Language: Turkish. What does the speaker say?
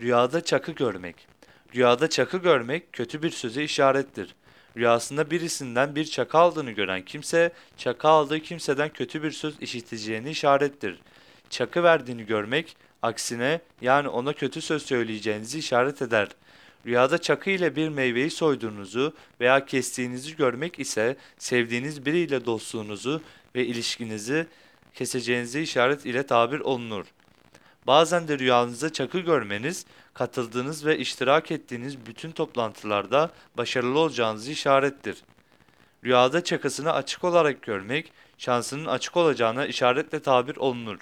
Rüyada çakı görmek. Rüyada çakı görmek kötü bir söze işarettir. Rüyasında birisinden bir çakı aldığını gören kimse, çakı aldığı kimseden kötü bir söz işiteceğini işarettir. Çakı verdiğini görmek, aksine yani ona kötü söz söyleyeceğinizi işaret eder. Rüyada çakı ile bir meyveyi soyduğunuzu veya kestiğinizi görmek ise sevdiğiniz biriyle dostluğunuzu ve ilişkinizi keseceğinizi işaret ile tabir olunur. Bazen de rüyanızda çakı görmeniz, katıldığınız ve iştirak ettiğiniz bütün toplantılarda başarılı olacağınızı işarettir. Rüyada çakısını açık olarak görmek, şansının açık olacağına işaretle tabir olunur.